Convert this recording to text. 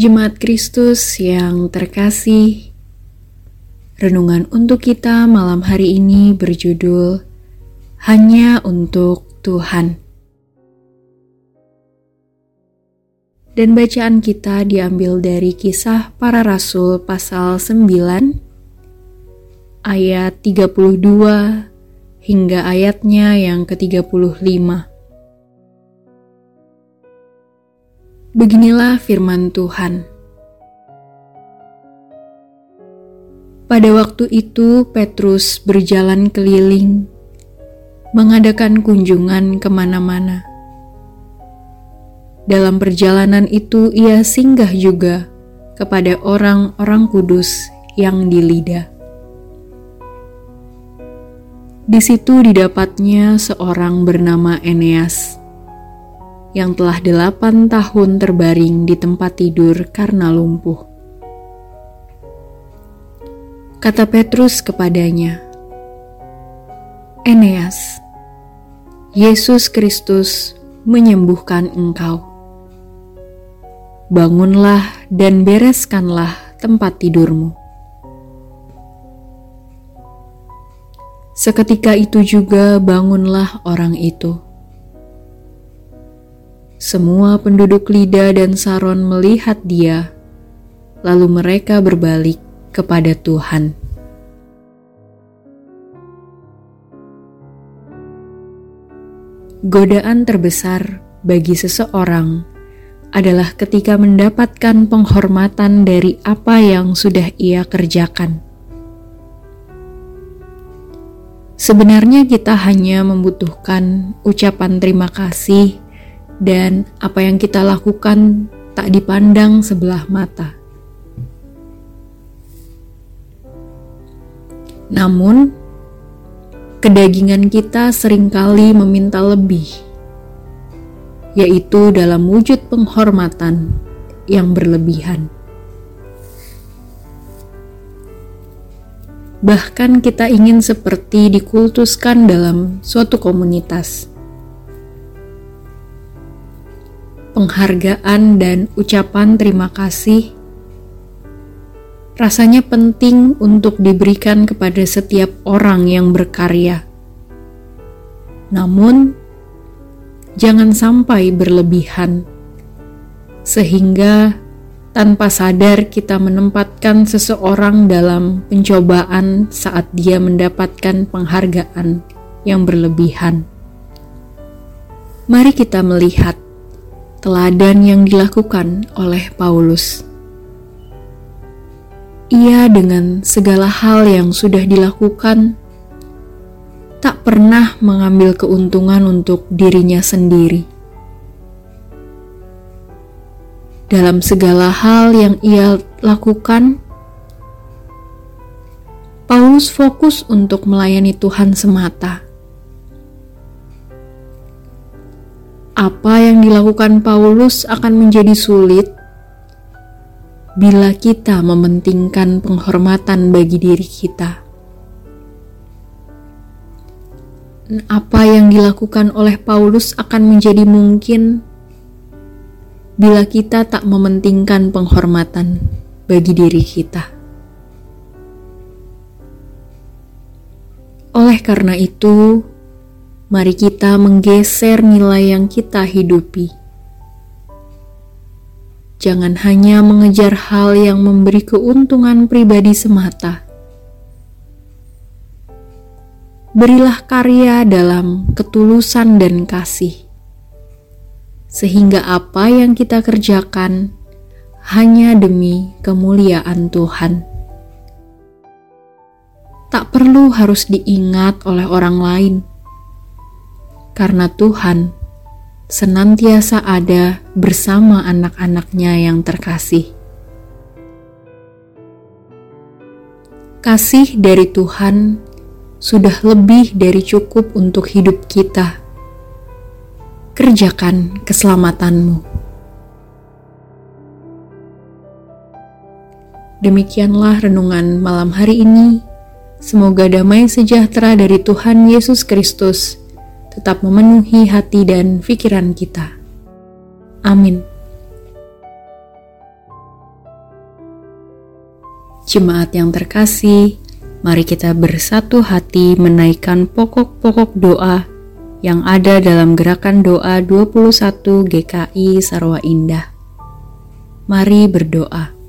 Jemaat Kristus yang terkasih, renungan untuk kita malam hari ini berjudul "Hanya untuk Tuhan". Dan bacaan kita diambil dari Kisah Para Rasul pasal 9 ayat 32 hingga ayatnya yang ke-35. Beginilah firman Tuhan. Pada waktu itu, Petrus berjalan keliling, mengadakan kunjungan ke mana-mana. Dalam perjalanan itu, ia singgah juga kepada orang-orang kudus yang di Lida. Di situ didapatnya seorang bernama Eneas yang telah delapan tahun terbaring di tempat tidur karena lumpuh. Kata Petrus kepadanya, Eneas, Yesus Kristus menyembuhkan engkau. Bangunlah dan bereskanlah tempat tidurmu. Seketika itu juga bangunlah orang itu semua penduduk Lida dan Saron melihat dia, lalu mereka berbalik kepada Tuhan. Godaan terbesar bagi seseorang adalah ketika mendapatkan penghormatan dari apa yang sudah ia kerjakan. Sebenarnya, kita hanya membutuhkan ucapan terima kasih dan apa yang kita lakukan tak dipandang sebelah mata. Namun, kedagingan kita sering kali meminta lebih, yaitu dalam wujud penghormatan yang berlebihan. Bahkan, kita ingin seperti dikultuskan dalam suatu komunitas penghargaan dan ucapan terima kasih rasanya penting untuk diberikan kepada setiap orang yang berkarya. Namun, jangan sampai berlebihan, sehingga tanpa sadar kita menempatkan seseorang dalam pencobaan saat dia mendapatkan penghargaan yang berlebihan. Mari kita melihat teladan yang dilakukan oleh Paulus. Ia, dengan segala hal yang sudah dilakukan, tak pernah mengambil keuntungan untuk dirinya sendiri. Dalam segala hal yang ia lakukan, Paulus fokus untuk melayani Tuhan semata apa yang dilakukan Paulus akan menjadi sulit bila kita mementingkan penghormatan bagi diri kita. Apa yang dilakukan oleh Paulus akan menjadi mungkin bila kita tak mementingkan penghormatan bagi diri kita. Oleh karena itu, mari kita menggeser nilai yang kita hidupi. Jangan hanya mengejar hal yang memberi keuntungan pribadi semata. Berilah karya dalam ketulusan dan kasih, sehingga apa yang kita kerjakan hanya demi kemuliaan Tuhan. Tak perlu harus diingat oleh orang lain karena Tuhan senantiasa ada bersama anak-anaknya yang terkasih. Kasih dari Tuhan sudah lebih dari cukup untuk hidup kita. Kerjakan keselamatanmu. Demikianlah renungan malam hari ini. Semoga damai sejahtera dari Tuhan Yesus Kristus tetap memenuhi hati dan pikiran kita. Amin. Jemaat yang terkasih, mari kita bersatu hati menaikkan pokok-pokok doa yang ada dalam gerakan doa 21 GKI Sarwa Indah. Mari berdoa.